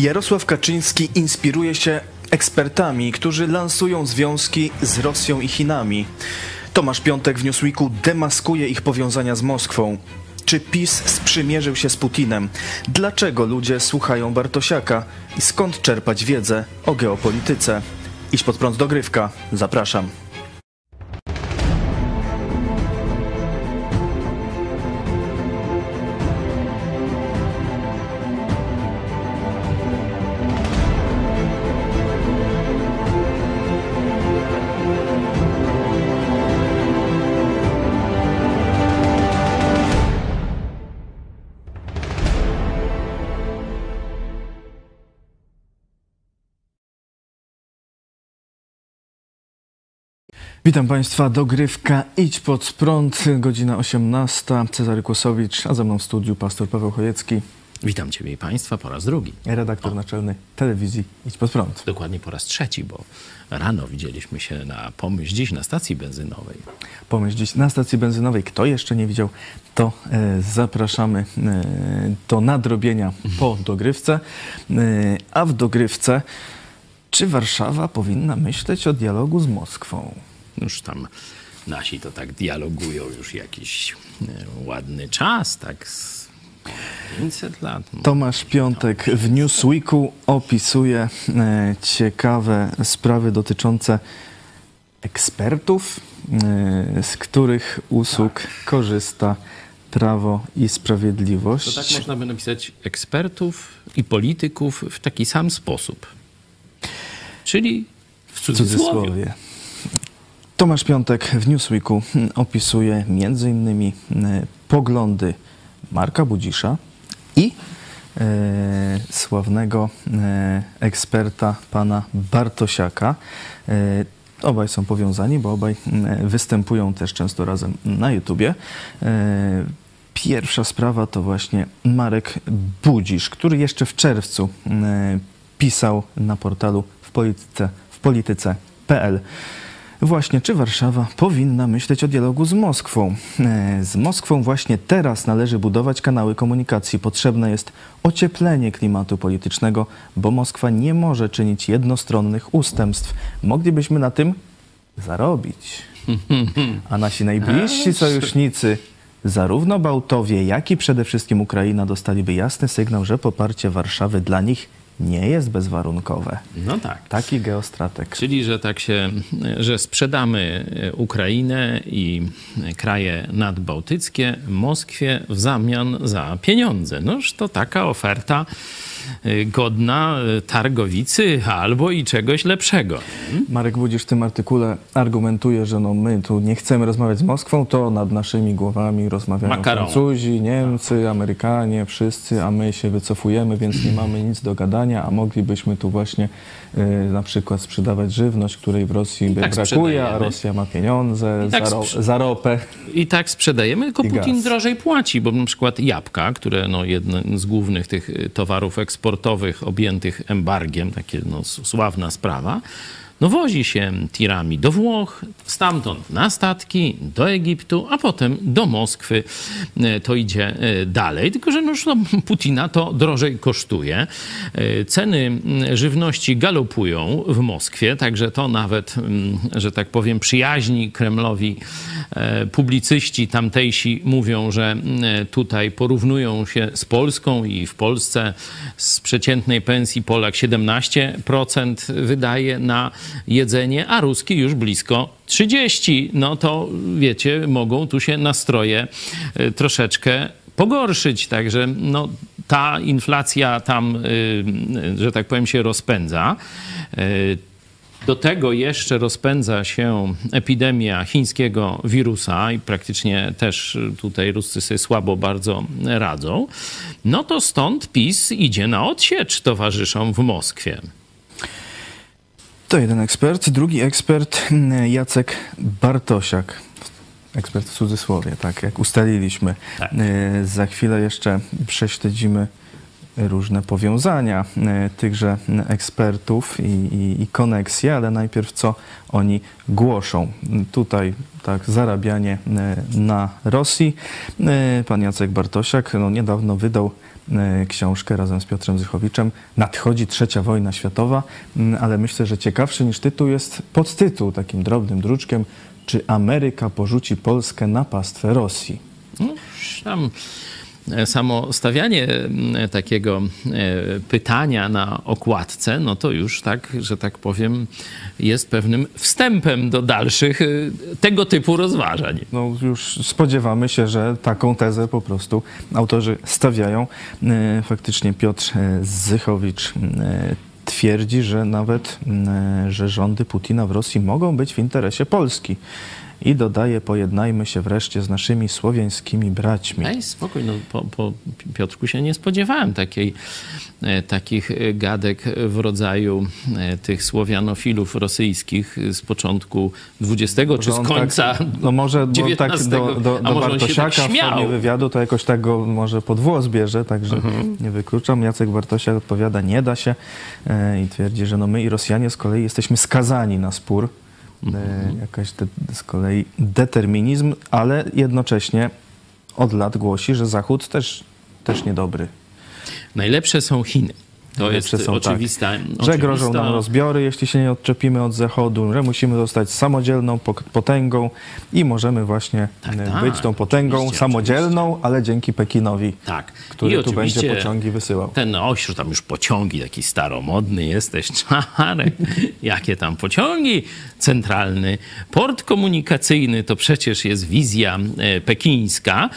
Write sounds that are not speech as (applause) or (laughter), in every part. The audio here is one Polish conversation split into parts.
Jarosław Kaczyński inspiruje się ekspertami, którzy lansują związki z Rosją i Chinami. Tomasz Piątek w Newsweeku demaskuje ich powiązania z Moskwą. Czy PiS sprzymierzył się z Putinem? Dlaczego ludzie słuchają Bartosiaka? I skąd czerpać wiedzę o geopolityce? Idź pod prąd dogrywka. Zapraszam. Witam Państwa, dogrywka Idź pod prąd, godzina 18, Cezary Kłosowicz, a ze mną w studiu pastor Paweł Chojecki, Witam Ciebie i Państwa po raz drugi. redaktor naczelny telewizji Idź pod prąd. Dokładnie po raz trzeci, bo rano widzieliśmy się na pomyśl dziś na stacji benzynowej. Pomyśl dziś na stacji benzynowej. Kto jeszcze nie widział, to e, zapraszamy e, do nadrobienia po (laughs) dogrywce. E, a w dogrywce, czy Warszawa powinna myśleć o dialogu z Moskwą? Już tam nasi to tak dialogują już jakiś e, ładny czas, tak z 500 lat. Tomasz Piątek w Newsweeku opisuje e, ciekawe sprawy dotyczące ekspertów, e, z których usług korzysta Prawo i Sprawiedliwość. To tak można by napisać ekspertów i polityków w taki sam sposób. Czyli w w cudzysłowie. Tomasz Piątek w Newsweeku opisuje m.in. poglądy Marka Budzisza i e, sławnego e, eksperta pana Bartosiaka. E, obaj są powiązani, bo obaj występują też często razem na YouTubie. E, Pierwsza sprawa to właśnie Marek Budzisz, który jeszcze w czerwcu e, pisał na portalu w polityce.pl. Właśnie, czy Warszawa powinna myśleć o dialogu z Moskwą? E, Z Moskwą właśnie teraz należy budować kanały komunikacji. Potrzebne jest ocieplenie klimatu politycznego, bo Moskwa nie może czynić jednostronnych ustępstw. Moglibyśmy na tym zarobić. A nasi najbliżsi sojusznicy, zarówno Bałtowie, jak i przede wszystkim Ukraina, dostaliby jasny sygnał, że poparcie Warszawy dla nich nie jest bezwarunkowe. No tak. Taki geostratek. Czyli, że tak się, że sprzedamy Ukrainę i kraje nadbałtyckie Moskwie w zamian za pieniądze. Noż to taka oferta godna y, targowicy albo i czegoś lepszego. Marek Budzisz w tym artykule argumentuje, że no my tu nie chcemy rozmawiać z Moskwą, to nad naszymi głowami rozmawiają Makaron. Francuzi, Niemcy, Amerykanie, wszyscy, a my się wycofujemy, więc nie mamy nic do gadania, a moglibyśmy tu właśnie y, na przykład sprzedawać żywność, której w Rosji by tak brakuje, a. Rosja ma pieniądze tak za, ro, za ropę. I tak sprzedajemy, tylko Putin gaz. drożej płaci, bo na przykład jabłka, które no jeden z głównych tych y, towarów eksportowych objętych embargiem, takie no, sławna sprawa, no wozi się tirami do Włoch, stamtąd na statki, do Egiptu, a potem do Moskwy. Y, To idzie y, dalej, tylko że no, (laughs) Putina to drożej kosztuje. Y, Ceny y, żywności galopują w Moskwie, także to nawet, mm, że tak powiem, przyjaźni Kremlowi e, publicyści tamtejsi mówią, że mm, tutaj porównują się z Polską i w Polsce z przeciętnej pensji Polak 17% wydaje na jedzenie, a Ruski już blisko 30. No to wiecie, mogą tu się nastroje e, troszeczkę pogorszyć. Także no, ta inflacja tam, y, y, że tak powiem, się rozpędza. Do tego jeszcze rozpędza się epidemia chińskiego wirusa i praktycznie też tutaj Ruscy sobie słabo bardzo radzą. No to stąd PiS idzie na odsiecz towarzyszom w Moskwie. To jeden ekspert. Drugi ekspert, mm, Jacek Bartosiak. Ekspert w cudzysłowie, tak jak ustaliliśmy. Tak. E, Za chwilę jeszcze prześledzimy różne powiązania e, tychże ekspertów i, i, i koneksje, ale najpierw co oni głoszą. Tutaj tak zarabianie e, na Rosji. Pan Jacek Bartosiak no, niedawno wydał książkę razem z Piotrem Zychowiczem. Nadchodzi trzecia wojna światowa, m, ale myślę, że ciekawszy niż tytuł jest podtytuł takim drobnym druczkiem. Czy Ameryka porzuci Polskę na pastwę Rosji? No, tam e, samo stawianie m, takiego e, pytania na okładce, no to już tak, że tak powiem, jest pewnym wstępem do dalszych e, tego typu rozważań. No już spodziewamy się, że taką tezę po prostu autorzy stawiają. E, Faktycznie Piotr e, Zychowicz e, twierdzi, że nawet e, że rządy Putina w Rosji mogą być w interesie Polski. I dodaje, pojednajmy się wreszcie z naszymi słowiańskimi braćmi. Ej, spokój, no po, po Piotrku się nie spodziewałem takiej, e, takich e, gadek w rodzaju e, tych słowianofilów rosyjskich z początku XX czy z końca Tak, no może on tak XIX, do, do, do Bartosiaka tak w formie wywiadu to jakoś tak go może pod włos bierze, także Mhm. nie wykluczam. Jacek Bartosiak odpowiada, nie da się i twierdzi, że no my i Rosjanie z kolei jesteśmy skazani na spór. Mhm. Jakaś te, z kolei determinizm, ale jednocześnie od lat głosi, że Zachód też, też niedobry. Najlepsze są Chiny. To jest są, oczywista, tak. Że grożą oczywista- nam rozbiory, jeśli się nie odczepimy od Zachodu, że musimy zostać samodzielną potęgą i możemy właśnie Tak, e, tak, być tą potęgą oczywiście, samodzielną, ale dzięki Pekinowi, Tak. który tu będzie oczywiście pociągi wysyłał. Ten ośród, tam już pociągi, taki staromodny jesteś, (laughs) czarek. Jakie tam pociągi? Centralny port komunikacyjny to przecież jest wizja e, pekińska.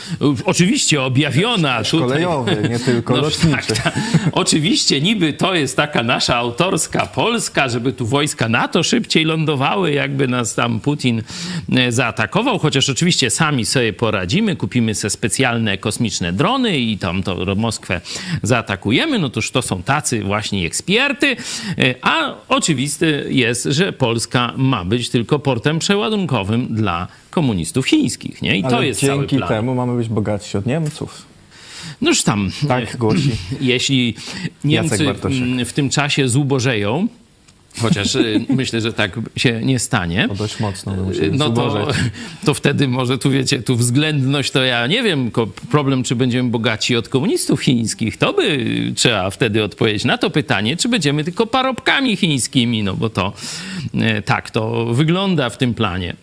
Oczywiście objawiona tutaj. Kolejowy, nie tylko lotniczy. tak. Oczywiście (laughs) niby to jest taka nasza autorska Polska, żeby tu wojska NATO szybciej lądowały, jakby nas tam Putin e, zaatakował, chociaż oczywiście sami sobie poradzimy, kupimy sobie specjalne kosmiczne drony i tam to Moskwę zaatakujemy, no toż to są tacy właśnie eksperty, e, a oczywiste jest, że Polska ma być tylko portem przeładunkowym dla komunistów chińskich, nie? I to ale jest cały dzięki plan. temu mamy być bogatsi od Niemców. Noż tam, Tak głosi. (laughs) jeśli Niemcy w tym czasie zubożeją, chociaż y, (laughs) myślę, że tak się nie stanie, To dość mocno musieli no to, (laughs) to wtedy może tu wiecie, tu względność to ja nie wiem, problem czy będziemy bogaci od komunistów chińskich, to by trzeba wtedy odpowiedzieć na to pytanie, czy będziemy tylko parobkami chińskimi, no bo to e, tak to wygląda w tym planie.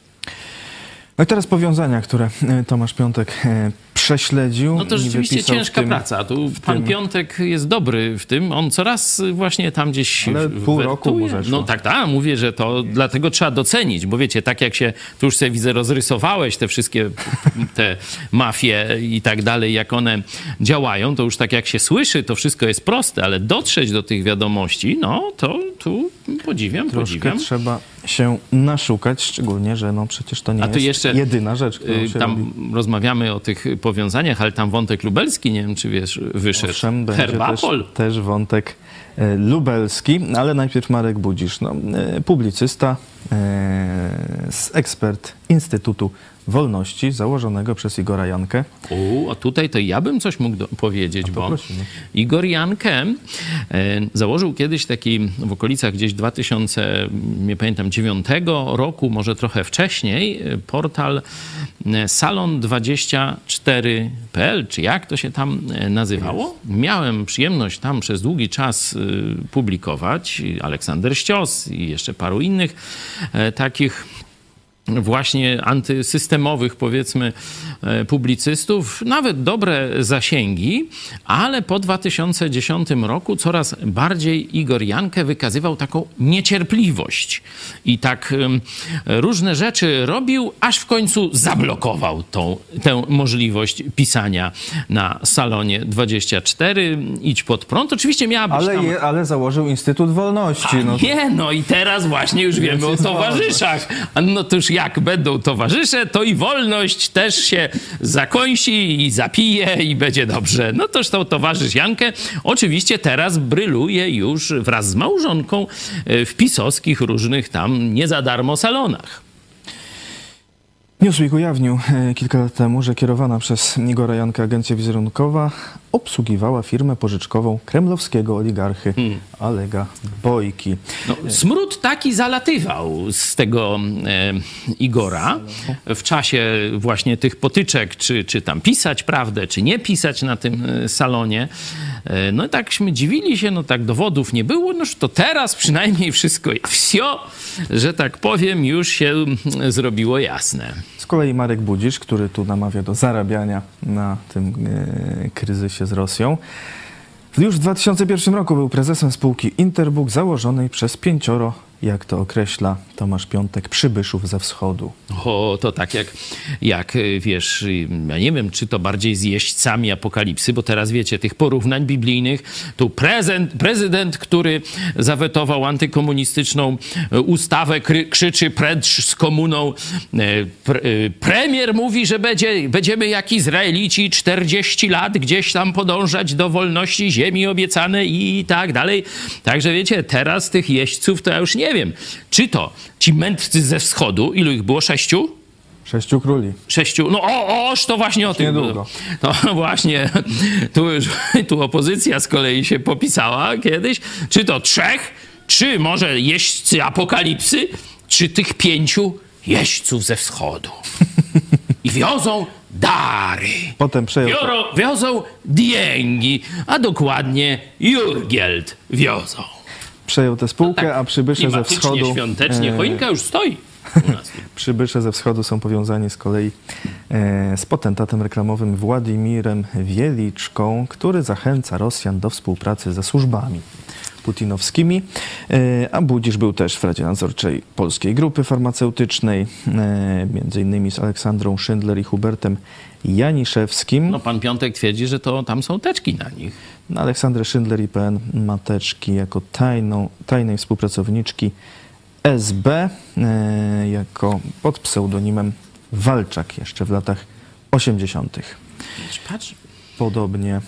No i teraz powiązania, które e, Tomasz Piątek e, prześledził. No to rzeczywiście ciężka tym- praca. Tu pan tym- Piątek jest dobry w tym. On coraz właśnie tam gdzieś. Ale w- pół roku wertuje. zeszło. No tak, tak, mówię, że to dlatego trzeba docenić, bo wiecie, tak jak się, tu już sobie widzę, rozrysowałeś te wszystkie (laughs) te mafie i tak dalej, jak one działają, to już tak jak się słyszy, to wszystko jest proste, ale dotrzeć do tych wiadomości, no to tu podziwiam, Troszkę podziwiam. trzeba się naszukać, szczególnie, że no przecież to nie jest jeszcze, jedyna rzecz, którą Y, się Tam robi. rozmawiamy o tych powiązaniach, ale tam wątek lubelski, nie wiem czy wiesz, wyszedł. Owszem, będzie też, Herbapol. też wątek e, lubelski, ale najpierw Marek Budzisz, no, e, publicysta, e, ekspert Instytutu Wolności, założonego przez Igora Jankę. U, a tutaj to ja bym coś mógł do, powiedzieć, bo prosimy. Igor Jankę e, założył kiedyś taki w okolicach gdzieś 2000, nie pamiętam, 9 roku, może trochę wcześniej, e, portal e, salon24.pl, czy jak to się tam nazywało. Miałem przyjemność tam przez długi czas publikować. Aleksander Ścios i jeszcze paru innych takich właśnie antysystemowych, powiedzmy, e, publicystów, nawet dobre zasięgi, ale po 2010 roku coraz bardziej Igor Jankę wykazywał taką niecierpliwość i tak różne rzeczy robił, aż w końcu zablokował tą, tę możliwość pisania na salonie 24. Idź pod prąd. Oczywiście miała być Ale, tam... je, ale założył Instytut Wolności. No, Nie, no i teraz właśnie już wiemy o towarzyszach. A no to już jak będą towarzysze, to i wolność też się zakąsi i zapije i będzie dobrze. No toż to towarzysz Jankę oczywiście teraz bryluje już wraz z małżonką e, w pisowskich różnych tam nie za darmo salonach. Newsweek ujawnił e, kilka lat temu, że kierowana przez Igora Janka agencja wizerunkowa obsługiwała firmę pożyczkową kremlowskiego oligarchy Alega Bojki. No, smród taki zalatywał z tego e, Igora w czasie właśnie tych potyczek, czy, czy tam pisać prawdę, czy nie pisać na tym e, salonie. E, no i takśmy dziwili się, no tak dowodów nie było, noż to teraz przynajmniej wszystko wsio, że tak powiem, już się mm, zrobiło jasne. Z kolei Marek Budzisz, który tu namawia do zarabiania na tym e, kryzysie z Rosją, już w 2001 roku był prezesem spółki Interbook założonej przez pięcioro, jak to określa Tomasz Piątek, przybyszów ze wschodu. O, to tak jak, jak y, wiesz, y, ja nie wiem, czy to bardziej z jeźdźcami apokalipsy, bo teraz wiecie, tych porównań biblijnych, tu prezent, prezydent, który zawetował antykomunistyczną y, ustawę, kry, krzyczy precz z komuną. Pre, premier mówi, że będzie, będziemy jak Izraelici 40 lat gdzieś tam podążać do wolności ziemi obiecanej i tak dalej. Także wiecie, teraz tych jeźdźców to ja już nie wiem. Czy to ci mędrcy ze wschodu, ilu ich było? Sześciu? Sześciu króli. Sześciu, no o, oż to właśnie o tym. Niedługo. No (laughs) właśnie, tu, już, tu opozycja z kolei się popisała kiedyś. Czy to trzech, czy może jeźdźcy apokalipsy, czy tych pięciu jeźdźców ze wschodu. I wiozą dary. Potem przejął... Biorą, wiozą diengi, a dokładnie jurgield wiozą. Przejął tę spółkę, a przybysze ze wschodu... świątecznie, e, choinka już stoi. (laughs) Przybysze ze wschodu są powiązani z kolei e, z potentatem reklamowym Władimirem Wieliczką, który zachęca Rosjan do współpracy ze służbami putinowskimi, e, a Budzisz był też w Radzie Nadzorczej Polskiej Grupy Farmaceutycznej, między innymi z Aleksandrą Schindler i Hubertem Janiszewskim. No pan Piątek twierdzi, że to tam są teczki na nich. Na Aleksandrę Schindler IPN Mateczki jako tajną, tajnej współpracowniczki SB, e, jako pod pseudonimem Walczak jeszcze w latach 80. Patrz, Podobnie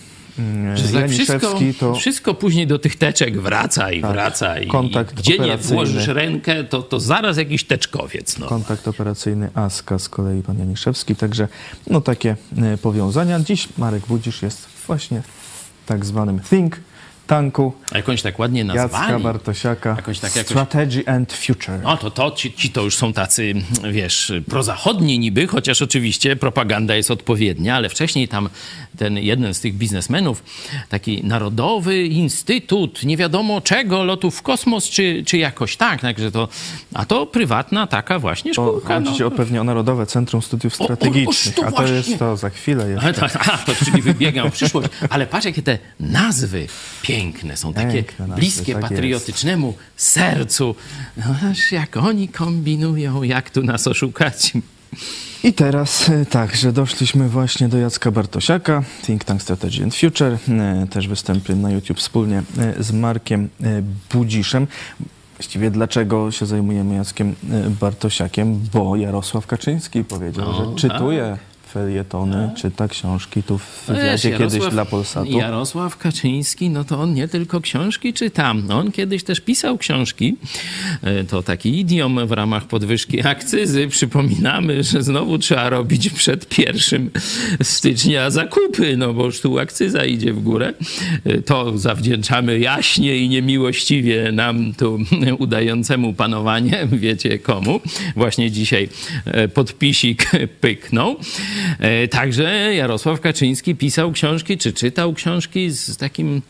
wszystko, Janiszewski to wszystko później do tych teczek wraca i Tak. wraca. I, Kontakt gdzie nie włożysz rękę, to, to zaraz jakiś teczkowiec. No. kontakt operacyjny ASKA z kolei pan Janiszewski, także no takie e, powiązania. Dziś Marek Budzisz jest właśnie w tak zwanym think tanku A jakąś tak ładnie Jacka nazwali. Bartosiaka Jakoś tak jakoś- Strategy and Future. No to, to ci, ci to już są tacy, wiesz, prozachodni niby, chociaż oczywiście propaganda jest odpowiednia, ale wcześniej tam ten jeden z tych biznesmenów, taki Narodowy Instytut, nie wiadomo czego, lotów w kosmos, czy, czy jakoś tak, także to, a to prywatna taka właśnie To szkółka. chodzi no. o pewnie o Narodowe Centrum Studiów o, Strategicznych, to a to właśnie. jest to za chwilę jeszcze. Ale tak, a, to czyli wybiegam w przyszłość. Ale patrz, jakie te nazwy piękne są, takie Piękne nazwy, bliskie tak jest. patriotycznemu sercu. No, aż jak oni kombinują, jak tu nas oszukać. I teraz e, tak, że doszliśmy właśnie do Jacka Bartosiaka, Think Tank Strategy and Future, e, też występy na YouTube wspólnie e, z Markiem Budziszem. Właściwie dlaczego się zajmujemy Jackiem Bartosiakiem? Bo Jarosław Kaczyński powiedział, O, że czytuje felietony, czyta książki tu w wywiadzie Wiesz, kiedyś dla Polsatu. Jarosław Kaczyński, no to on nie tylko książki czyta, on kiedyś też pisał książki. E, To taki idiom w ramach podwyżki akcyzy. Przypominamy, że znowu trzeba robić przed pierwszym stycznia zakupy, no bo już tu akcyza idzie w górę. E, To zawdzięczamy jaśnie i niemiłościwie nam tu (laughs) udającemu panowanie, wiecie komu. Właśnie dzisiaj e, podpisik pyknął. E, Także Jarosław Kaczyński pisał książki, czy czytał książki z takim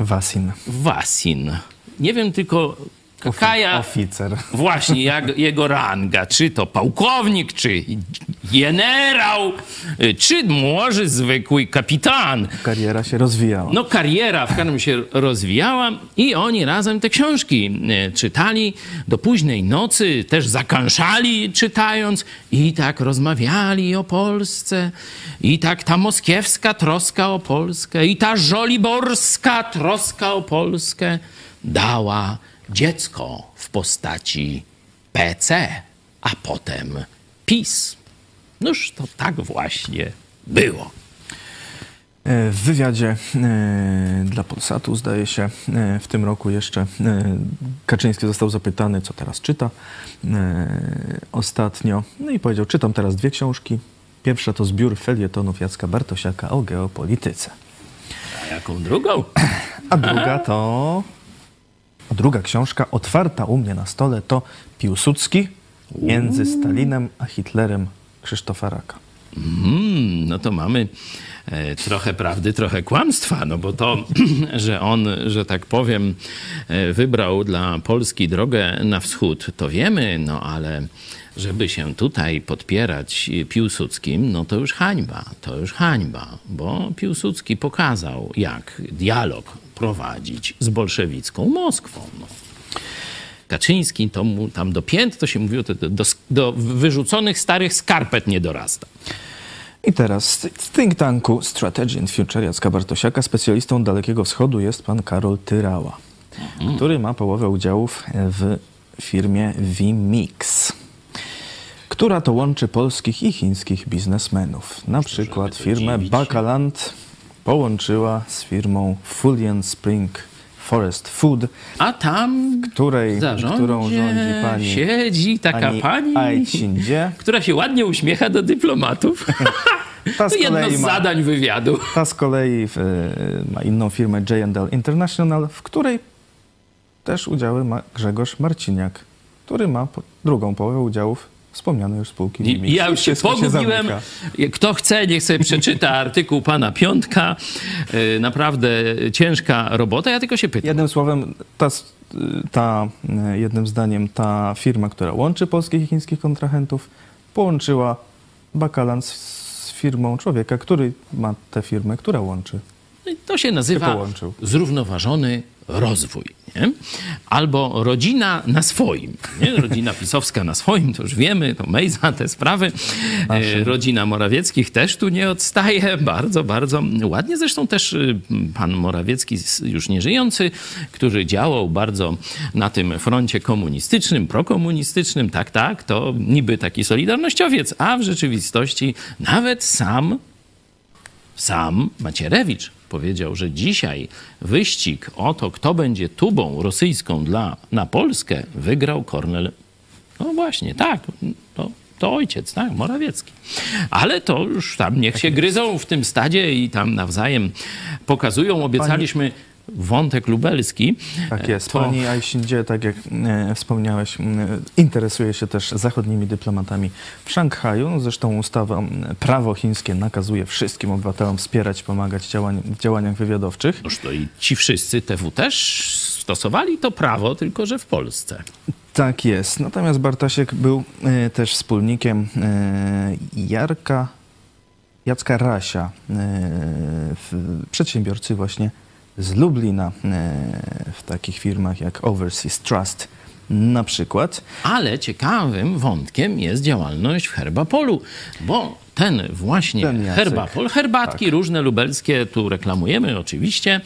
Wasin. Wasin. Nie wiem tylko, Kaja, Oficer. właśnie jak, jego ranga, czy to pułkownik, czy generał, czy może zwykły kapitan. Kariera się rozwijała. No kariera w każdym się rozwijała i oni razem te książki e, czytali do późnej nocy, też zakanszali czytając i tak rozmawiali o Polsce i tak ta moskiewska troska o Polskę i ta żoliborska troska o Polskę dała dziecko w postaci PC, a potem PiS. Noż to tak właśnie było. E, W wywiadzie e, dla Polsatu, zdaje się, e, w tym roku jeszcze Kaczyński został zapytany, co teraz czyta ostatnio. No i powiedział, czytam teraz dwie książki. Pierwsza to zbiór felietonów Jacka Bartosiaka o geopolityce. A jaką drugą? A druga to... Druga książka, otwarta u mnie na stole, to Piłsudski między Stalinem a Hitlerem Krzysztofa Raka. Mm, no to mamy e, trochę prawdy, trochę kłamstwa, no bo to, (clears throat) że on, że tak powiem, e, wybrał dla Polski drogę na wschód, to wiemy, no ale żeby się tutaj podpierać Piłsudskim, no to już hańba, to już hańba, bo Piłsudski pokazał, jak dialog prowadzić z bolszewicką Moskwą. No. Kaczyński to mu tam do pięt, to się mówiło, to do, do, wyrzuconych starych skarpet nie dorasta. I teraz w think tanku Strategy and Future Jacka Bartosiaka specjalistą Dalekiego Wschodu jest pan Karol Tyrała, który ma połowę udziałów w firmie VMix, która to łączy polskich i chińskich biznesmenów. Na przykład firmę. Bakaland połączyła z firmą Fulian Spring Forest Food, A tam której, w zarządzie którą rządzi pani siedzi taka pani, Chindzie. która się ładnie uśmiecha do dyplomatów. (laughs) Ta To jedno z ma zadań wywiadu. Ta z kolei e, ma inną firmę J&L International, w której też udziały ma Grzegorz Marciniak, który ma drugą połowę udziałów wspomnianej już spółki ja już się Wszystko pogubiłem. zamyka. Kto chce, niech sobie przeczyta (laughs) artykuł pana Piątka. E, Naprawdę ciężka robota. Ja tylko się pytam. Jednym słowem, ta, ta, e, jednym zdaniem, ta firma, która łączy polskich i chińskich kontrahentów, połączyła Bakalan z, firmą człowieka, który ma tę firmę, która łączy. No i To się nazywa połączył. zrównoważony rozwój. Nie? Albo rodzina na swoim. Nie? Rodzina (laughs) pisowska na swoim, to już wiemy, to Mejza, te sprawy. E, Rodzina Morawieckich też tu nie odstaje. Bardzo, bardzo ładnie. Zresztą też y, pan Morawiecki, już nieżyjący, który działał bardzo na tym froncie komunistycznym, prokomunistycznym, tak, tak, to niby taki solidarnościowiec, a w rzeczywistości nawet sam sam Macierewicz powiedział, że dzisiaj wyścig o to, kto będzie tubą rosyjską dla, na Polskę, wygrał Kornel. No właśnie, tak, to, to ojciec, tak, Morawiecki. Ale to już tam niech się gryzą w tym stadzie i tam nawzajem pokazują. Obiecaliśmy wątek lubelski. Tak jest. To- Pani Aisindzie, tak jak e, wspomniałeś, interesuje się też zachodnimi dyplomatami w Szanghaju. Zresztą ustawa prawo chińskie nakazuje wszystkim obywatelom wspierać, pomagać działań, w działaniach wywiadowczych. Noż to i ci wszyscy TW też stosowali to prawo, tylko że w Polsce. Tak jest. Natomiast Bartosiek był e, też wspólnikiem e, Jarka, Jacka Rasia, e, przedsiębiorcy właśnie z Lublina e, w takich firmach jak Overseas Trust na przykład. Ale ciekawym wątkiem jest działalność w Herbapolu, bo ten właśnie Ten. Herbapol, herbatki różne lubelskie, tu reklamujemy oczywiście,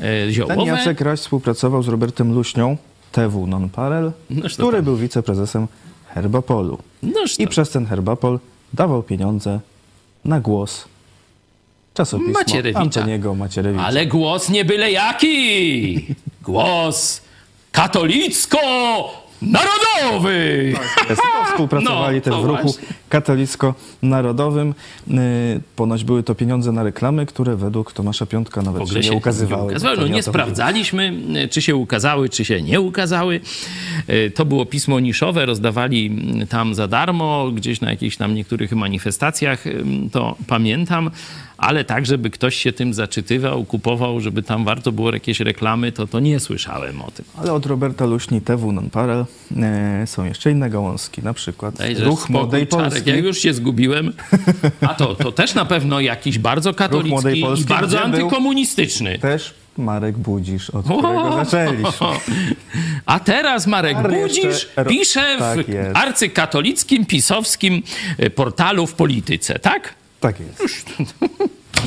e, ziołowe. Ten Jacek Raś współpracował z Robertem Luśnią, TW Non-Parel, to który tam. był wiceprezesem Herbapolu. To- I przez ten Herbapol dawał pieniądze na głos czasopisma Macierewicza. Antoniego Macierewicza. Ale głos nie byle jaki! Głos katolicko-narodowy! Jest. To Współpracowali No, też w ruchu właśnie. Katolicko-narodowym. Yy, Ponoć były to pieniądze na reklamy, które według Tomasza Piątka nawet się nie ukazywały. ukazały. To No, nie nie sprawdzaliśmy, e, czy się ukazały, czy się nie ukazały. E, To było pismo niszowe, rozdawali tam za darmo, gdzieś na jakichś tam niektórych manifestacjach, to pamiętam, ale tak, żeby ktoś się tym zaczytywał, kupował, żeby tam warto było jakieś reklamy, to, to nie słyszałem o tym. Ale od Roberta Luśni, TW Non-Parel yy, są jeszcze inne gałązki, na przykład Dajże Ruch Młodej Czarek, Ja już się zgubiłem. A to, to też na pewno jakiś bardzo katolicki i bardzo antykomunistyczny. Też Marek Budzisz, od którego zaczęliśmy. A teraz Marek Budzisz jeszcze- pisze tak w jest. arcykatolickim, pisowskim e, portalu w polityce, tak? Tak jest.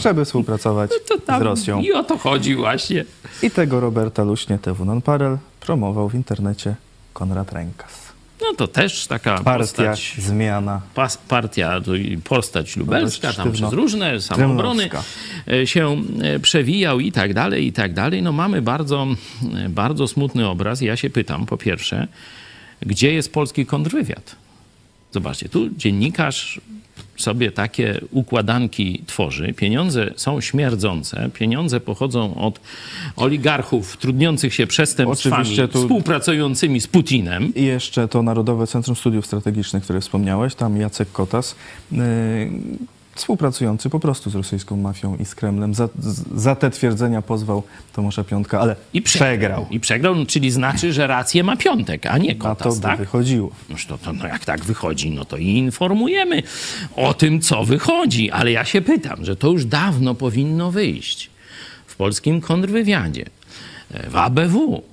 Żeby współpracować tam z Rosją. I o to chodzi właśnie. I tego Roberta Luśnie, TW Non-Parel, promował w internecie Konrad Rękas. No to też taka Partia, postać, zmiana. pas, partia, postać lubelska, tam przez różne samobrony kremlowska. e, się e, przewijał i tak dalej, i tak dalej. No mamy bardzo, e, bardzo smutny obraz. Ja się pytam, po pierwsze, gdzie jest polski kontrwywiad? Zobaczcie, tu dziennikarz sobie takie układanki tworzy. Pieniądze są śmierdzące. Pieniądze pochodzą od oligarchów trudniących się przestępstwami, tu- współpracującymi z Putinem. I jeszcze to Narodowe Centrum Studiów Strategicznych, które wspomniałeś, tam Jacek Kotas, yy, współpracujący po prostu z rosyjską mafią i z Kremlem. Za, za te twierdzenia pozwał Tomasza Piątka, ale I przegrał. I przegrał, no, czyli znaczy, że rację ma piątek, a nie A to Kotas, by tak? wychodziło. Noż to, to, no jak tak wychodzi, no to i informujemy o tym, co wychodzi. Ale ja się pytam, że to już dawno powinno wyjść w polskim kontrwywiadzie, e, w ABW.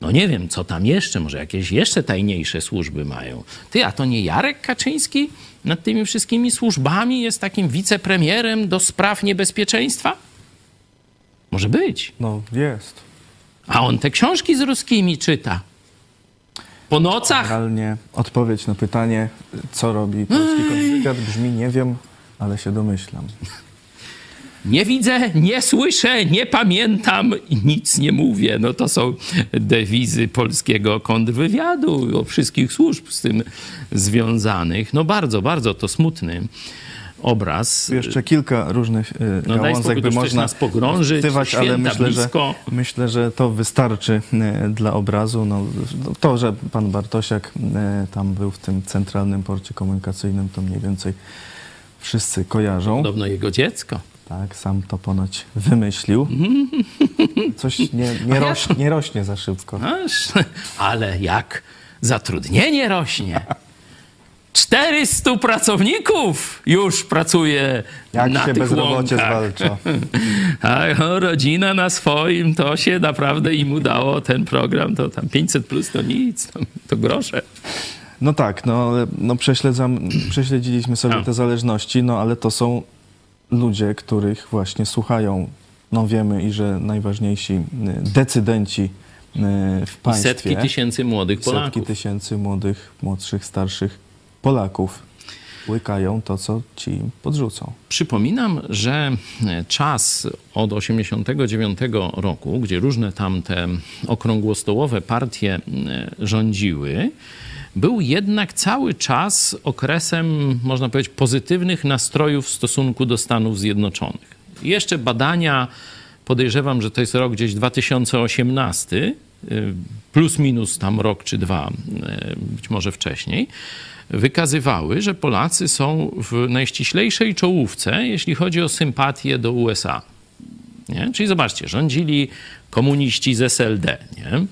No nie wiem, co tam jeszcze, może jakieś jeszcze tajniejsze służby mają. Ty, a to nie Jarek Kaczyński nad tymi wszystkimi służbami jest takim wicepremierem do spraw niebezpieczeństwa? Może być. No jest. A on te książki z ruskimi czyta. Po nocach? Generalnie odpowiedź na pytanie, co robi polski kontrwywiad brzmi nie wiem, ale się domyślam. Nie widzę, nie słyszę, nie pamiętam i nic nie mówię. No to są dewizy polskiego kontrwywiadu, o wszystkich służb z tym związanych. No bardzo, bardzo to smutny obraz. Jeszcze kilka różnych y, No gałązek by można nas pogrążyć, wstywać, ale myślę że, myślę, że to wystarczy y, dla obrazu. No, to, że pan Bartosiak y, tam był w tym centralnym porcie komunikacyjnym, to mniej więcej wszyscy kojarzą. Podobno jego dziecko. Tak, sam to ponoć wymyślił. (laughs) Coś nie, nie, roś, nie rośnie za szybko. Aż, ale jak zatrudnienie rośnie. 400 pracowników już pracuje Jak na się tych bezrobocie łąkach. zwalcza. (laughs) A rodzina na swoim, to się naprawdę im udało, ten program, to tam 500 plus to nic, to, to grosze. No tak, no, no prześledzam, prześledziliśmy sobie A. te zależności, no ale to są ludzie, których właśnie słuchają. No wiemy i że najważniejsi y, decydenci y, w I państwie. setki tysięcy młodych setki Polaków. tysięcy młodych, młodszych, starszych Polaków łykają to, co ci im podrzucą. Przypominam, że e, czas od 89 roku, gdzie różne tam te okrągłostołowe partie rządziły, był jednak cały czas okresem, można powiedzieć, pozytywnych nastrojów w stosunku do Stanów Zjednoczonych. Jeszcze badania, podejrzewam, że to jest rok gdzieś 2018, y, plus minus tam rok czy dwa, y, być może wcześniej, wykazywały, że Polacy są w najściślejszej czołówce, jeśli chodzi o sympatię do USA. Nie? Czyli zobaczcie, rządzili komuniści z SLD, nie?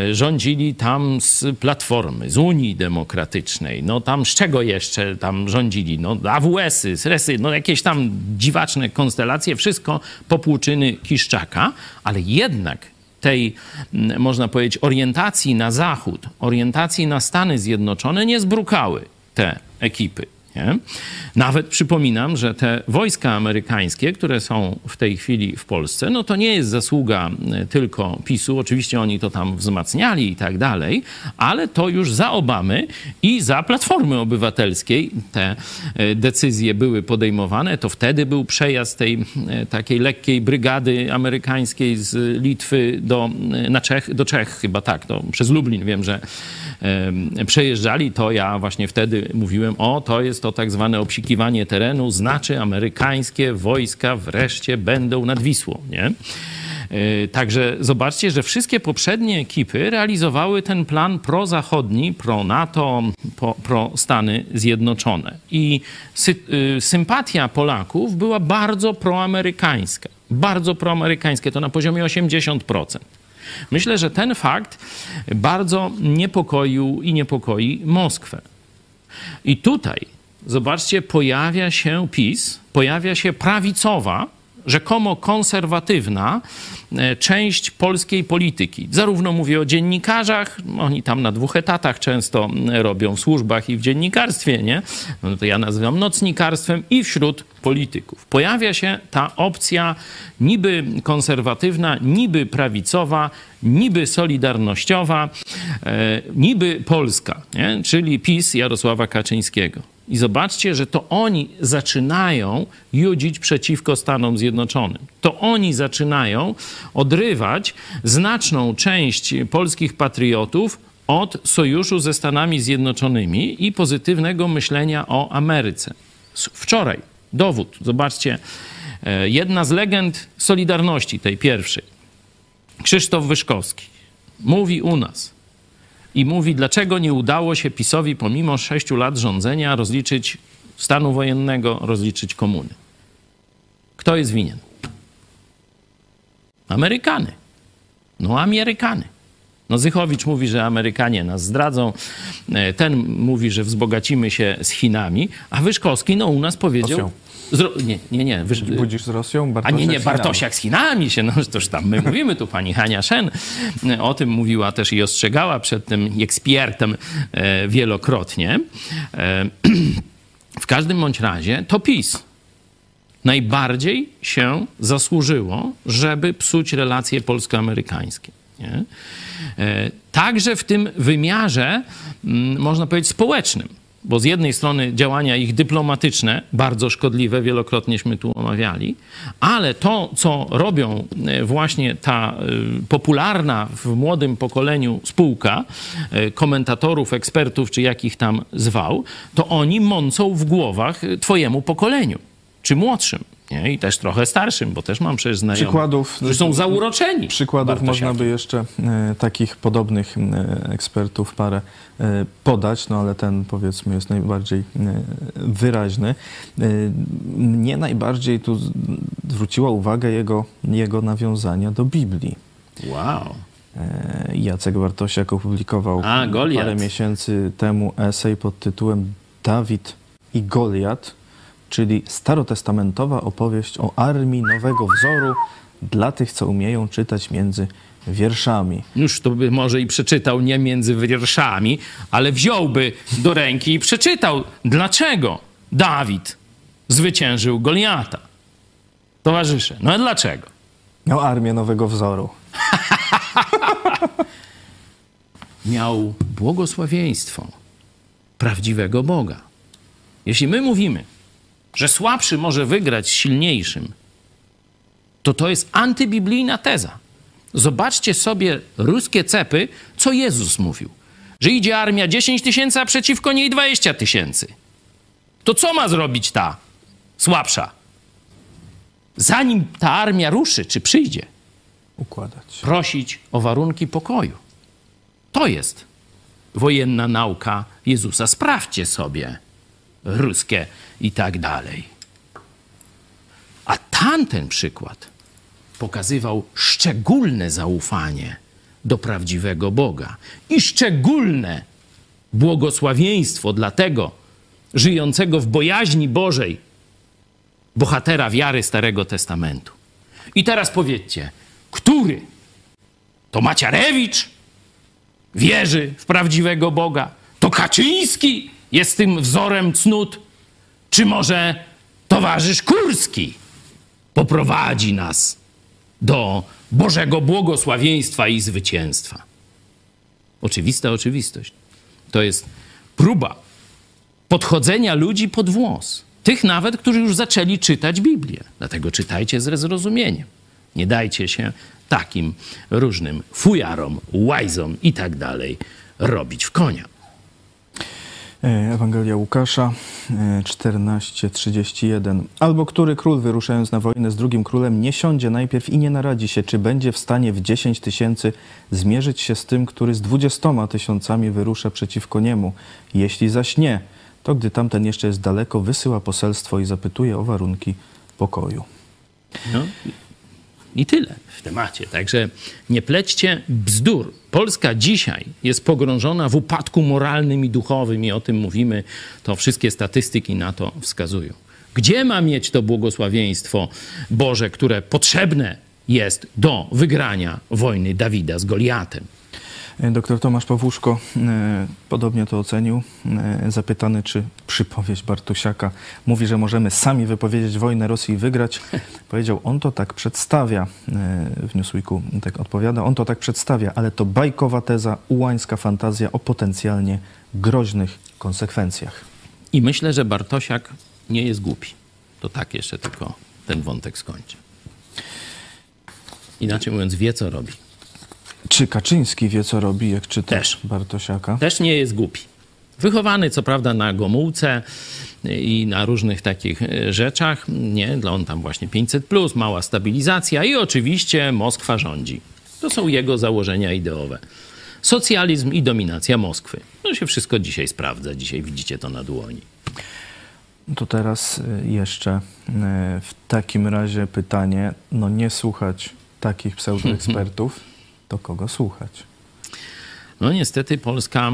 E, rządzili tam z Platformy, z Unii Demokratycznej, no tam z czego jeszcze tam rządzili? No AWS-y, SRES-y, no jakieś tam dziwaczne konstelacje, wszystko popłuczyny Kiszczaka, ale jednak tej, można powiedzieć, orientacji na Zachód, orientacji na Stany Zjednoczone nie zbrukały te ekipy. Nie? Nawet przypominam, że te wojska amerykańskie, które są w tej chwili w Polsce, no to nie jest zasługa e, tylko PiSu. Oczywiście oni to tam wzmacniali i tak dalej, ale to już za Obamy i za Platformy Obywatelskiej te e, decyzje były podejmowane. To wtedy był przejazd tej e, takiej lekkiej brygady amerykańskiej z Litwy do, na Czech, do Czech chyba tak, to przez Lublin wiem, że przejeżdżali, to ja właśnie wtedy mówiłem, o to jest to tak zwane obsikiwanie terenu, znaczy amerykańskie wojska wreszcie będą nad Wisłą, nie? Yy, Także zobaczcie, że wszystkie poprzednie ekipy realizowały ten plan prozachodni, pro-NATO, pro-Stany Zjednoczone. I sy- yy, sympatia Polaków była bardzo proamerykańska. Bardzo proamerykańskie, to na poziomie 80%. Myślę, że ten fakt bardzo niepokoił i niepokoi Moskwę. I tutaj, zobaczcie, pojawia się PiS, pojawia się prawicowa, rzekomo konserwatywna e, część polskiej polityki. Zarówno mówię o dziennikarzach, oni tam na dwóch etatach często robią w służbach i w dziennikarstwie, nie? No to ja nazywam nocnikarstwem i wśród polityków pojawia się ta opcja niby konserwatywna, niby prawicowa, niby solidarnościowa, e, niby polska, nie? czyli PiS Jarosława Kaczyńskiego. I zobaczcie, że to oni zaczynają judzić przeciwko Stanom Zjednoczonym. To oni zaczynają odrywać znaczną część polskich patriotów od sojuszu ze Stanami Zjednoczonymi i pozytywnego myślenia o Ameryce. Wczoraj dowód, zobaczcie, e, jedna z legend Solidarności, tej pierwszej, Krzysztof Wyszkowski, mówi u nas i mówi, dlaczego nie udało się PiSowi pomimo sześciu lat rządzenia rozliczyć stanu wojennego, rozliczyć komuny. Kto jest winien? Amerykany. No, Amerykany. No Zychowicz mówi, że Amerykanie nas zdradzą, e, ten mówi, że wzbogacimy się z Chinami, a Wyszkowski no u nas powiedział... Zro... Nie, nie, nie. Wysz... Budzisz z Rosją? Bartosiak a nie, nie, Bartosiak z Chinami się, no toż tam my mówimy, tu pani Hania Szen e, o tym mówiła też i ostrzegała przed tym ekspertem e, wielokrotnie. (clears throat) W każdym bądź razie to PiS najbardziej się zasłużyło, żeby psuć relacje polsko-amerykańskie. Nie? E, także w tym wymiarze, mm, można powiedzieć, społecznym. Bo z jednej strony działania ich dyplomatyczne, bardzo szkodliwe, wielokrotnieśmy tu omawiali, ale to, co robią e, właśnie ta e, popularna w młodym pokoleniu spółka, komentatorów, ekspertów, czy jakich tam zwał, to oni mącą w głowach twojemu pokoleniu, czy młodszym. Nie? I też trochę starszym, bo też mam przecież znajomych, przykładów, którzy są zauroczeni. Przykładów można by jeszcze e, takich podobnych e, ekspertów parę e, podać, no ale ten powiedzmy jest najbardziej wyraźny. Mnie najbardziej tu zwróciła uwagę jego, jego nawiązania do Biblii. Wow. Jacek Bartosiak opublikował A, parę miesięcy temu esej pod tytułem Dawid i Goliat czyli starotestamentowa opowieść o armii nowego wzoru dla tych, co umieją czytać między wierszami. Już to by może i przeczytał nie między wierszami, ale wziąłby do ręki i przeczytał, dlaczego Dawid zwyciężył Goliata. Towarzysze, no a dlaczego? Miał armię nowego wzoru. (laughs) Miał błogosławieństwo prawdziwego Boga. Jeśli my mówimy, że słabszy może wygrać z silniejszym, to to jest antybiblijna teza. Zobaczcie sobie ruskie cepy, co Jezus mówił. Że idzie armia 10 tysięcy, a przeciwko niej 20 tysięcy. To co ma zrobić ta słabsza? Zanim ta armia ruszy, czy przyjdzie? Układać. Prosić o warunki pokoju. To jest wojenna nauka Jezusa. Sprawdźcie sobie ruskie i tak dalej. A tamten przykład pokazywał szczególne zaufanie do prawdziwego Boga i szczególne błogosławieństwo dla tego żyjącego w bojaźni Bożej bohatera wiary Starego Testamentu. I teraz powiedzcie, który to Maciarewicz wierzy w prawdziwego Boga? To Kaczyński jest tym wzorem cnót? Czy może towarzysz Kurski poprowadzi nas do Bożego błogosławieństwa i zwycięstwa? Oczywista oczywistość. To jest próba podchodzenia ludzi pod włos. Tych nawet, którzy już zaczęli czytać Biblię. Dlatego czytajcie z zrozumieniem. Nie dajcie się takim różnym fujarom, łajzom i tak dalej robić w konia. E, Ewangelia Łukasza 14:31. E, Albo który król wyruszając na wojnę z drugim królem nie siądzie najpierw i nie naradzi się, czy będzie w stanie w 10 tysięcy zmierzyć się z tym, który z dwudziestoma tysiącami wyrusza przeciwko niemu. Jeśli zaś nie, to gdy tamten jeszcze jest daleko, wysyła poselstwo i zapytuje o warunki pokoju. No, i tyle w temacie. Także nie plećcie bzdur. Polska dzisiaj jest pogrążona w upadku moralnym i duchowym i o tym mówimy. To wszystkie statystyki na to wskazują. Gdzie ma mieć to błogosławieństwo Boże, które potrzebne jest do wygrania wojny Dawida z Goliatem? Doktor Tomasz Pawłuszko e, podobnie to ocenił. E, Zapytany, czy przypowieść Bartosiaka mówi, że możemy sami wypowiedzieć wojnę Rosji i wygrać, (laughs) powiedział, on to tak przedstawia, e, w Newsweeku tak odpowiada, on to tak przedstawia, ale to bajkowa teza, ułańska fantazja o potencjalnie groźnych konsekwencjach. I myślę, że Bartosiak nie jest głupi. To tak jeszcze tylko ten wątek skończę. Inaczej mówiąc, wie co robi. Czy Kaczyński wie, co robi, jak czyta Też. Bartosiaka? Też nie jest głupi. Wychowany co prawda na Gomułce i na różnych takich e, rzeczach, nie, dla on tam właśnie 500, plus, mała stabilizacja i oczywiście Moskwa rządzi. To są jego założenia ideowe. Socjalizm i dominacja Moskwy. To się wszystko dzisiaj sprawdza. Dzisiaj widzicie to na dłoni. To teraz y, jeszcze y, w takim razie pytanie, no nie słuchać takich (laughs) pseudoekspertów, to kogo słuchać? No niestety Polska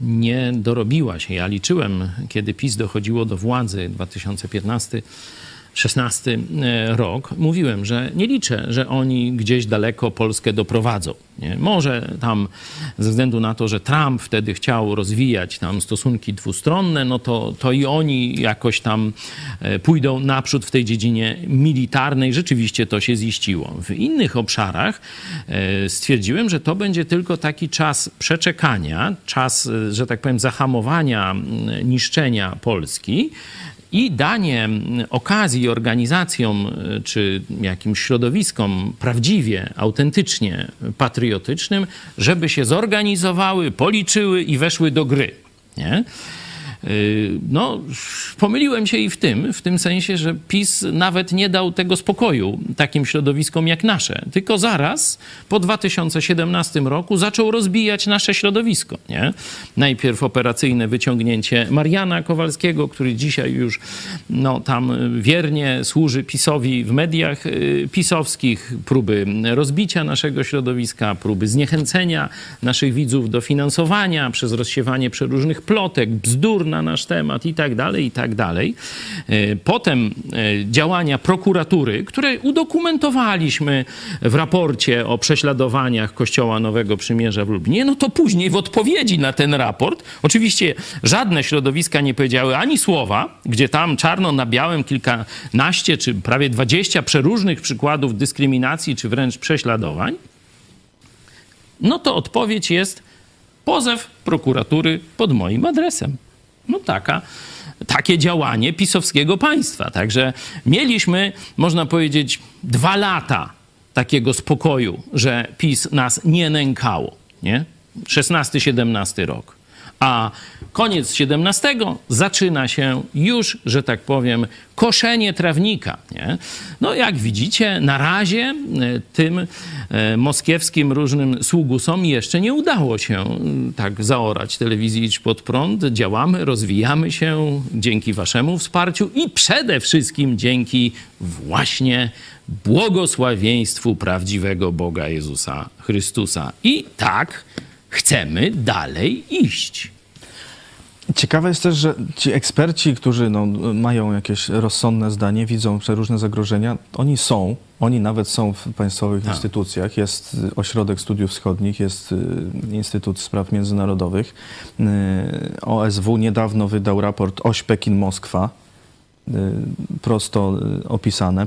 nie dorobiła się. Ja liczyłem, kiedy PiS dochodziło do władzy 2015 16 e, rok, mówiłem, że nie liczę, że oni gdzieś daleko Polskę doprowadzą. Nie? Może tam ze względu na to, że Trump wtedy chciał rozwijać tam stosunki dwustronne, no to, to i oni jakoś tam e, pójdą naprzód w tej dziedzinie militarnej. Rzeczywiście to się ziściło. W innych obszarach e, stwierdziłem, że to będzie tylko taki czas przeczekania, czas, że tak powiem, zahamowania niszczenia Polski i danie okazji organizacjom y, czy jakimś środowiskom prawdziwie, autentycznie patriotycznym, żeby się zorganizowały, policzyły i weszły do gry. Nie? Y, no, pomyliłem się i w tym, w tym sensie, że PiS nawet nie dał tego spokoju takim środowiskom jak nasze, tylko zaraz po 2017 roku zaczął rozbijać nasze środowisko. Nie? Najpierw operacyjne wyciągnięcie Mariana Kowalskiego, który dzisiaj już no, tam wiernie służy PiSowi w mediach y, pisowskich, próby rozbicia naszego środowiska, próby zniechęcenia naszych widzów do finansowania przez rozsiewanie przeróżnych plotek, bzdur na nasz temat i tak dalej, i tak dalej. E, Potem e, działania prokuratury, które udokumentowaliśmy w raporcie o prześladowaniach Kościoła Nowego Przymierza w Lublinie, no to później w odpowiedzi na ten raport, oczywiście żadne środowiska nie powiedziały ani słowa, gdzie tam czarno na białym kilkanaście czy prawie dwadzieścia przeróżnych przykładów dyskryminacji czy wręcz prześladowań, no to odpowiedź jest pozew prokuratury pod moim adresem. No taka, takie działanie pisowskiego państwa. Także mieliśmy, można powiedzieć, dwa lata takiego spokoju, że PiS nas nie nękało. Nie? 16-17 rok. A koniec 17 zaczyna się już, że tak powiem, koszenie trawnika. Nie? No jak widzicie, na razie e, tym e, moskiewskim różnym sługusom jeszcze nie udało się tak zaorać telewizji Idź Pod Prąd. Działamy, rozwijamy się dzięki waszemu wsparciu i przede wszystkim dzięki właśnie błogosławieństwu prawdziwego Boga Jezusa Chrystusa. I tak chcemy dalej iść. Ciekawe jest też, że ci eksperci, którzy no, mają jakieś rozsądne zdanie, widzą różne zagrożenia, oni są, oni nawet są w państwowych Tak. instytucjach. Jest y, Ośrodek Studiów Wschodnich, jest y, Instytut Spraw Międzynarodowych. Y, OSW niedawno wydał raport Oś Pekin-Moskwa, prosto y, opisane. Y,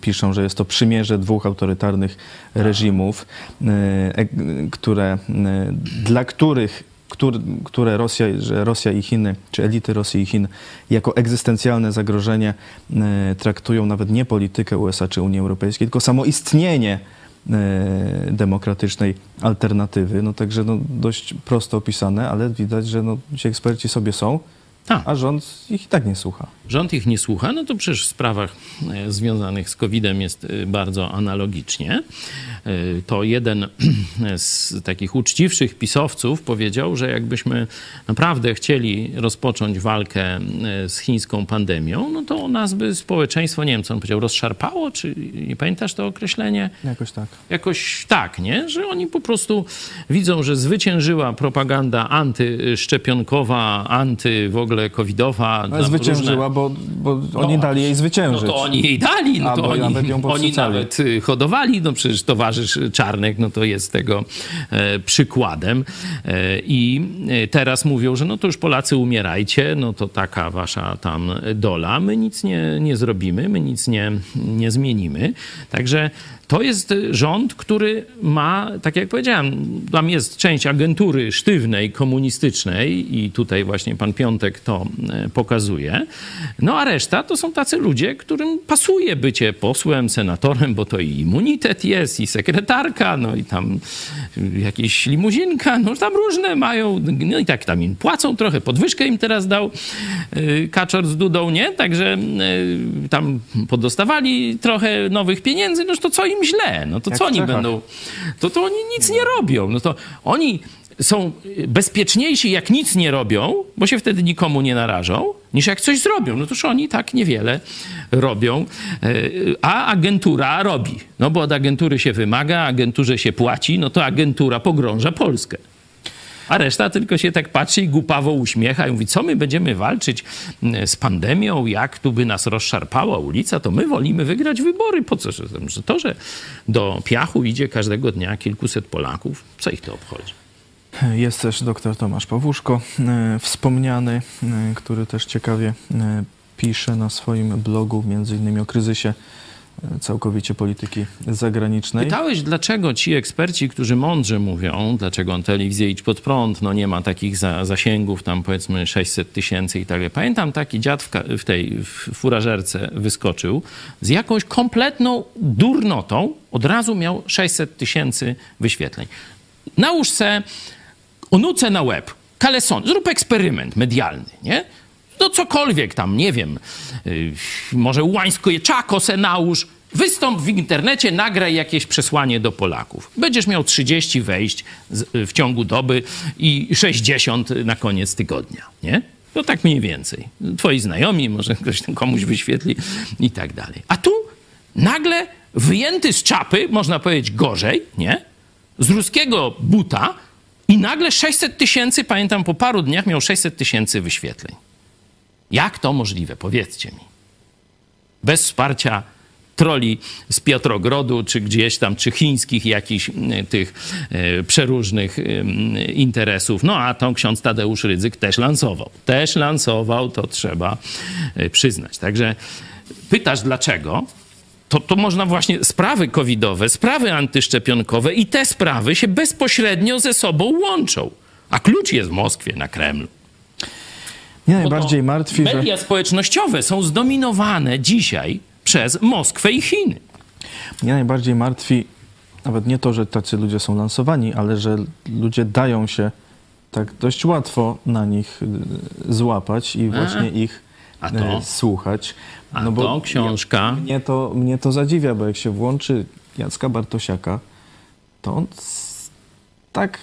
Piszą, że jest to przymierze dwóch autorytarnych reżimów, y, e- które, y, dla których któr- które Rosja, że Rosja i Chiny, czy elity Rosji i Chin jako egzystencjalne zagrożenie y, traktują nawet nie politykę USA czy Unii Europejskiej, tylko samo istnienie y, demokratycznej alternatywy. No także no, dość prosto opisane, ale widać, że no, ci eksperci sobie są, Tak. a rząd ich i tak nie słucha. Rząd ich nie słucha, no to przecież w sprawach e, związanych z COVID-em jest e, bardzo analogicznie. E, To jeden (clears throat) z takich uczciwszych pisowców powiedział, że jakbyśmy naprawdę chcieli rozpocząć walkę z chińską pandemią, no to nas by społeczeństwo, nie wiem co on powiedział, rozszarpało, czy nie pamiętasz to określenie? Jakoś tak. jakoś tak, nie? Że oni po prostu widzą, że zwyciężyła propaganda antyszczepionkowa, anty w ogóle covidowa. Zwyciężyła, różne... bo, bo oni no, dali jej zwyciężyć. No to oni jej dali, no to oni, nawet, ją oni nawet hodowali. No przecież towarzysz Czarnek, no to jest tego e, przykładem. E, I e, teraz mówią, że no to już Polacy umierajcie, no to taka wasza tam dola. My nic nie, nie zrobimy, my nic nie, nie zmienimy. Także to jest rząd, który ma, tak jak powiedziałem, tam jest część agentury sztywnej, komunistycznej i tutaj właśnie pan Piątek to e, pokazuje. No a reszta to są tacy ludzie, którym pasuje bycie posłem, senatorem, bo to i immunitet jest, i sekretarka, no i tam jakieś limuzinka, no tam różne mają, no i tak tam im płacą trochę, podwyżkę im teraz dał Kaczor z Dudą, nie? Także tam podostawali trochę nowych pieniędzy, no to co im źle? No to Jak co oni będą? To, to oni nic nie robią. No to oni są bezpieczniejsi, jak nic nie robią, bo się wtedy nikomu nie narażą, niż jak coś zrobią. No toż oni tak niewiele robią, e, a agentura robi. No bo od agentury się wymaga, agenturze się płaci, no to agentura pogrąża Polskę. A reszta tylko się tak patrzy i głupawo uśmiecha i mówi, co my będziemy walczyć mm, z pandemią, jak tu by nas rozszarpała ulica, to my wolimy wygrać wybory. Po co? Że to, że do piachu idzie każdego dnia kilkuset Polaków, co ich to obchodzi? Jest też dr Tomasz Pawłuszko, e, wspomniany, e, który też ciekawie e, pisze na swoim blogu, między innymi o kryzysie całkowicie polityki zagranicznej. Pytałeś, dlaczego ci eksperci, którzy mądrze mówią, dlaczego on telewizję idź pod prąd, no nie ma takich za, zasięgów, tam powiedzmy 600 tysięcy i tak dalej. Pamiętam taki dziad w, w tej w furażerce wyskoczył z jakąś kompletną durnotą, od razu miał 600 tysięcy wyświetleń. Nałóż se onuce na łeb, kaleson, zrób eksperyment medialny, nie? No cokolwiek tam, nie wiem, yy, może łańsko czako se nałóż, wystąp w internecie, nagraj jakieś przesłanie do Polaków. Będziesz miał 30 wejść z, w ciągu doby i 60 na koniec tygodnia, nie? No tak mniej więcej. Twoi znajomi, może ktoś komuś wyświetli i tak dalej. A tu nagle wyjęty z czapy, można powiedzieć gorzej, nie? Z ruskiego buta i nagle 600 tysięcy, pamiętam po paru dniach miał 600 tysięcy wyświetleń. Jak to możliwe? Powiedzcie mi. Bez wsparcia troli z Piotrogrodu, czy gdzieś tam, czy chińskich jakichś tych e, przeróżnych interesów. No a tą ksiądz Tadeusz Rydzyk też lansował. Też lansował, to trzeba e, przyznać. Także pytasz dlaczego? to, to można właśnie sprawy covidowe, sprawy antyszczepionkowe i te sprawy się bezpośrednio ze sobą łączą. A klucz jest w Moskwie, na Kremlu. Mnie najbardziej martwi, media że... Media społecznościowe są zdominowane dzisiaj przez Moskwę i Chiny. Mnie najbardziej martwi nawet nie to, że tacy ludzie są lansowani, ale że ludzie dają się tak dość łatwo na nich y, złapać i właśnie ich a to? Y, słuchać. A no bo to książka. Mnie, to, mnie to zadziwia, bo jak się włączy Jacka Bartosiaka, to on tak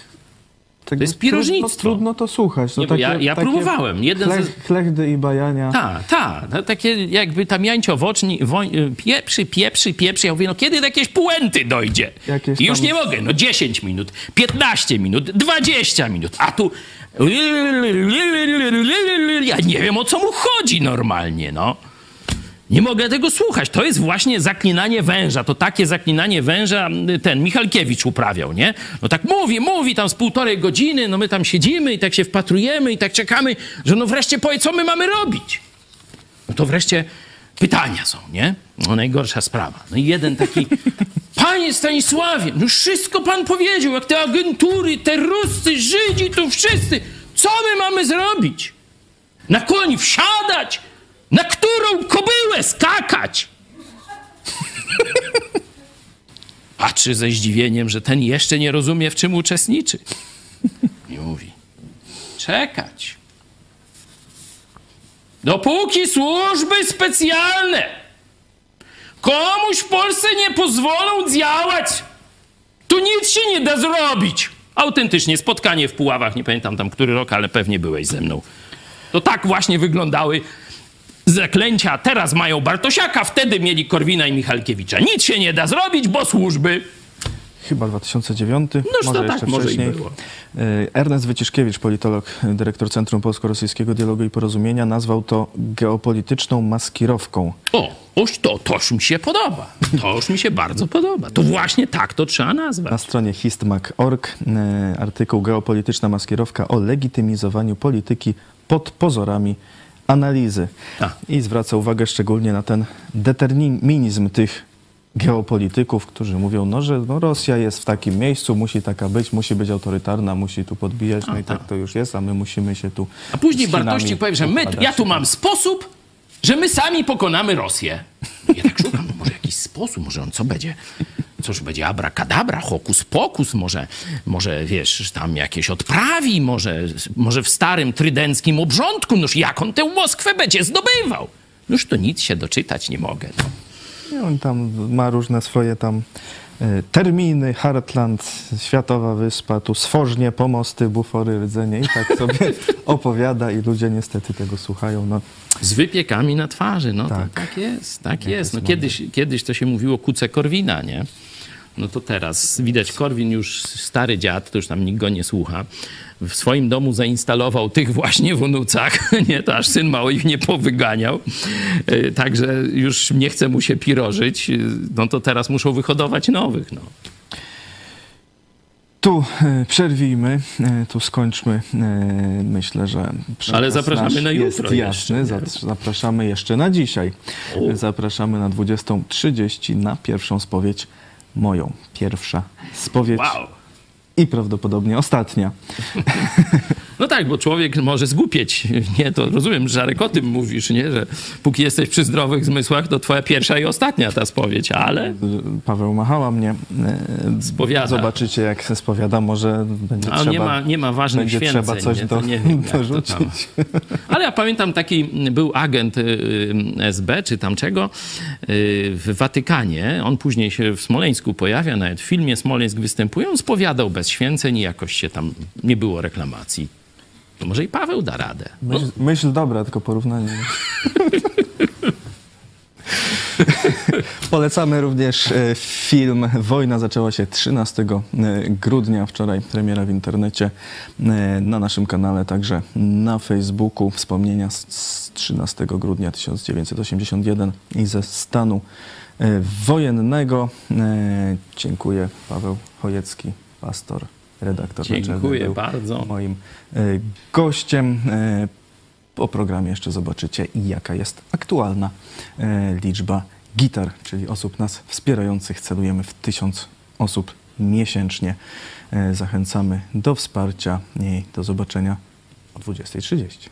tego to jest piróżnictwo. Trudno, to słuchać. No takie, ja, ja takie próbowałem. Jeden chlech, z... Chlechdy i bajania. Tak, tak. Takie jakby tam Jańcio woczni, woń, pieprzy, pieprzy, pieprzy. Ja mówię, no kiedy do jakiejś puenty dojdzie? Jakieś I już tam... nie mogę. No 10 minut, 15 minut, 20 minut. A tu... Ja nie wiem, o co mu chodzi normalnie, no. Nie mogę tego słuchać. To jest właśnie zaklinanie węża. To takie zaklinanie węża ten Michalkiewicz uprawiał, nie? No tak mówi, mówi tam z półtorej godziny, no my tam siedzimy i tak się wpatrujemy i tak czekamy, że no wreszcie powie, co my mamy robić. No to wreszcie pytania są, nie? No najgorsza sprawa. No i jeden taki, (laughs) panie Stanisławie, no wszystko pan powiedział, jak te agentury, te Ruscy, Żydzi, tu wszyscy. Co my mamy zrobić? Na koni wsiadać? Na którą kobyłę skakać? (laughs) Patrzy ze zdziwieniem, że ten jeszcze nie rozumie, w czym uczestniczy. (laughs) I mówi: Czekać. Dopóki służby specjalne komuś w Polsce nie pozwolą działać, to nic się nie da zrobić. Autentycznie spotkanie w Puławach, nie pamiętam tam który rok, ale pewnie byłeś ze mną. To tak właśnie wyglądały zaklęcia teraz mają Bartosiaka, wtedy mieli Korwina i Michalkiewicza. Nic się nie da zrobić, bo służby. chyba 2009, Noż może tak, jeszcze może wcześniej. było. E, Ernest Wyciszkiewicz, politolog, dyrektor Centrum Polsko-Rosyjskiego Dialogu i Porozumienia, nazwał to geopolityczną maskirowką. O, oż to, to już mi się podoba. To już mi się bardzo podoba. To właśnie tak to trzeba Na nazwać. stronie histmag.org e, artykuł Geopolityczna maskirowka o legitymizowaniu polityki pod pozorami analizy. Tak. I zwraca uwagę szczególnie na ten determinizm tych geopolityków, którzy mówią, no, że no, Rosja jest w takim miejscu, musi taka być, musi być autorytarna, musi tu podbijać, no i tak to już jest, a my musimy się tu A później Bartoszczyk powie, że my, ja tu mam sposób, że my sami pokonamy Rosję. Ja tak szukam, może jakiś sposób, może on co będzie? Cóż, będzie abracadabra, hokus pokus, może, może wiesz, tam jakieś odprawi, może, może w starym trydenckim obrządku, noż jak on tę Moskwę będzie zdobywał? Noż to nic się doczytać nie mogę. No. I on tam ma różne swoje tam terminy, Heartland, Światowa Wyspa, tu Sfożnie, Pomosty, Bufory, Rdzenie i tak sobie (laughs) opowiada i ludzie niestety tego słuchają. No, Z wypiekami na twarzy, no tak, Tak. to, tak jest, tak Jak jest. No, kiedyś, kiedyś to się mówiło kuce Korwina, nie? No to teraz widać, Korwin już stary dziad, to już tam nikt go nie słucha. W swoim domu zainstalował tych właśnie w unucach, (laughs) nie? To aż syn mało ich nie powyganiał. E, Także już nie chce mu się pirożyć. E, No to teraz muszą wyhodować nowych, no. Tu e, przerwijmy, tu skończmy. Myślę, że Ale zapraszamy na jutro Jest jasny, jeszcze, Za- zapraszamy jeszcze na dzisiaj. O. Zapraszamy na 20.30 na pierwszą spowiedź moją. Pierwsza spowiedź Wow! I prawdopodobnie ostatnia. No tak, bo człowiek może zgłupieć. Nie, to rozumiem, że Żarek o tym mówisz, nie? Że póki jesteś przy zdrowych zmysłach, to twoja pierwsza i ostatnia ta spowiedź, ale Paweł Machała mnie e, Spowiada. Zobaczycie, jak się spowiada. Może będzie trzeba... nie ma, nie ma ważnych będzie święceń. trzeba coś nie? do- nie wiem, dorzucić. Ale ja pamiętam taki, był agent y, y, SB, czy tam czego, y, w Watykanie. On później się w Smoleńsku pojawia, nawet w filmie Smoleńsk występuje. On spowiadał bez święceń i jakoś się tam, nie było reklamacji. To może i Paweł da radę. Myśl, myśl dobra, tylko porównanie. (laughs) Polecamy również e, film Wojna zaczęła się 13 grudnia, wczoraj premiera w internecie, e, na naszym kanale, także na Facebooku wspomnienia z- z 13 grudnia 1981 i ze stanu e, wojennego. E, Dziękuję, Paweł Chojecki, pastor, redaktor Dziękuję bardzo. moim e, gościem. E, Po programie jeszcze zobaczycie, jaka jest aktualna e, liczba gitar, czyli osób nas wspierających. Celujemy w tysiąc osób miesięcznie. E, Zachęcamy do wsparcia i do zobaczenia o 20.30.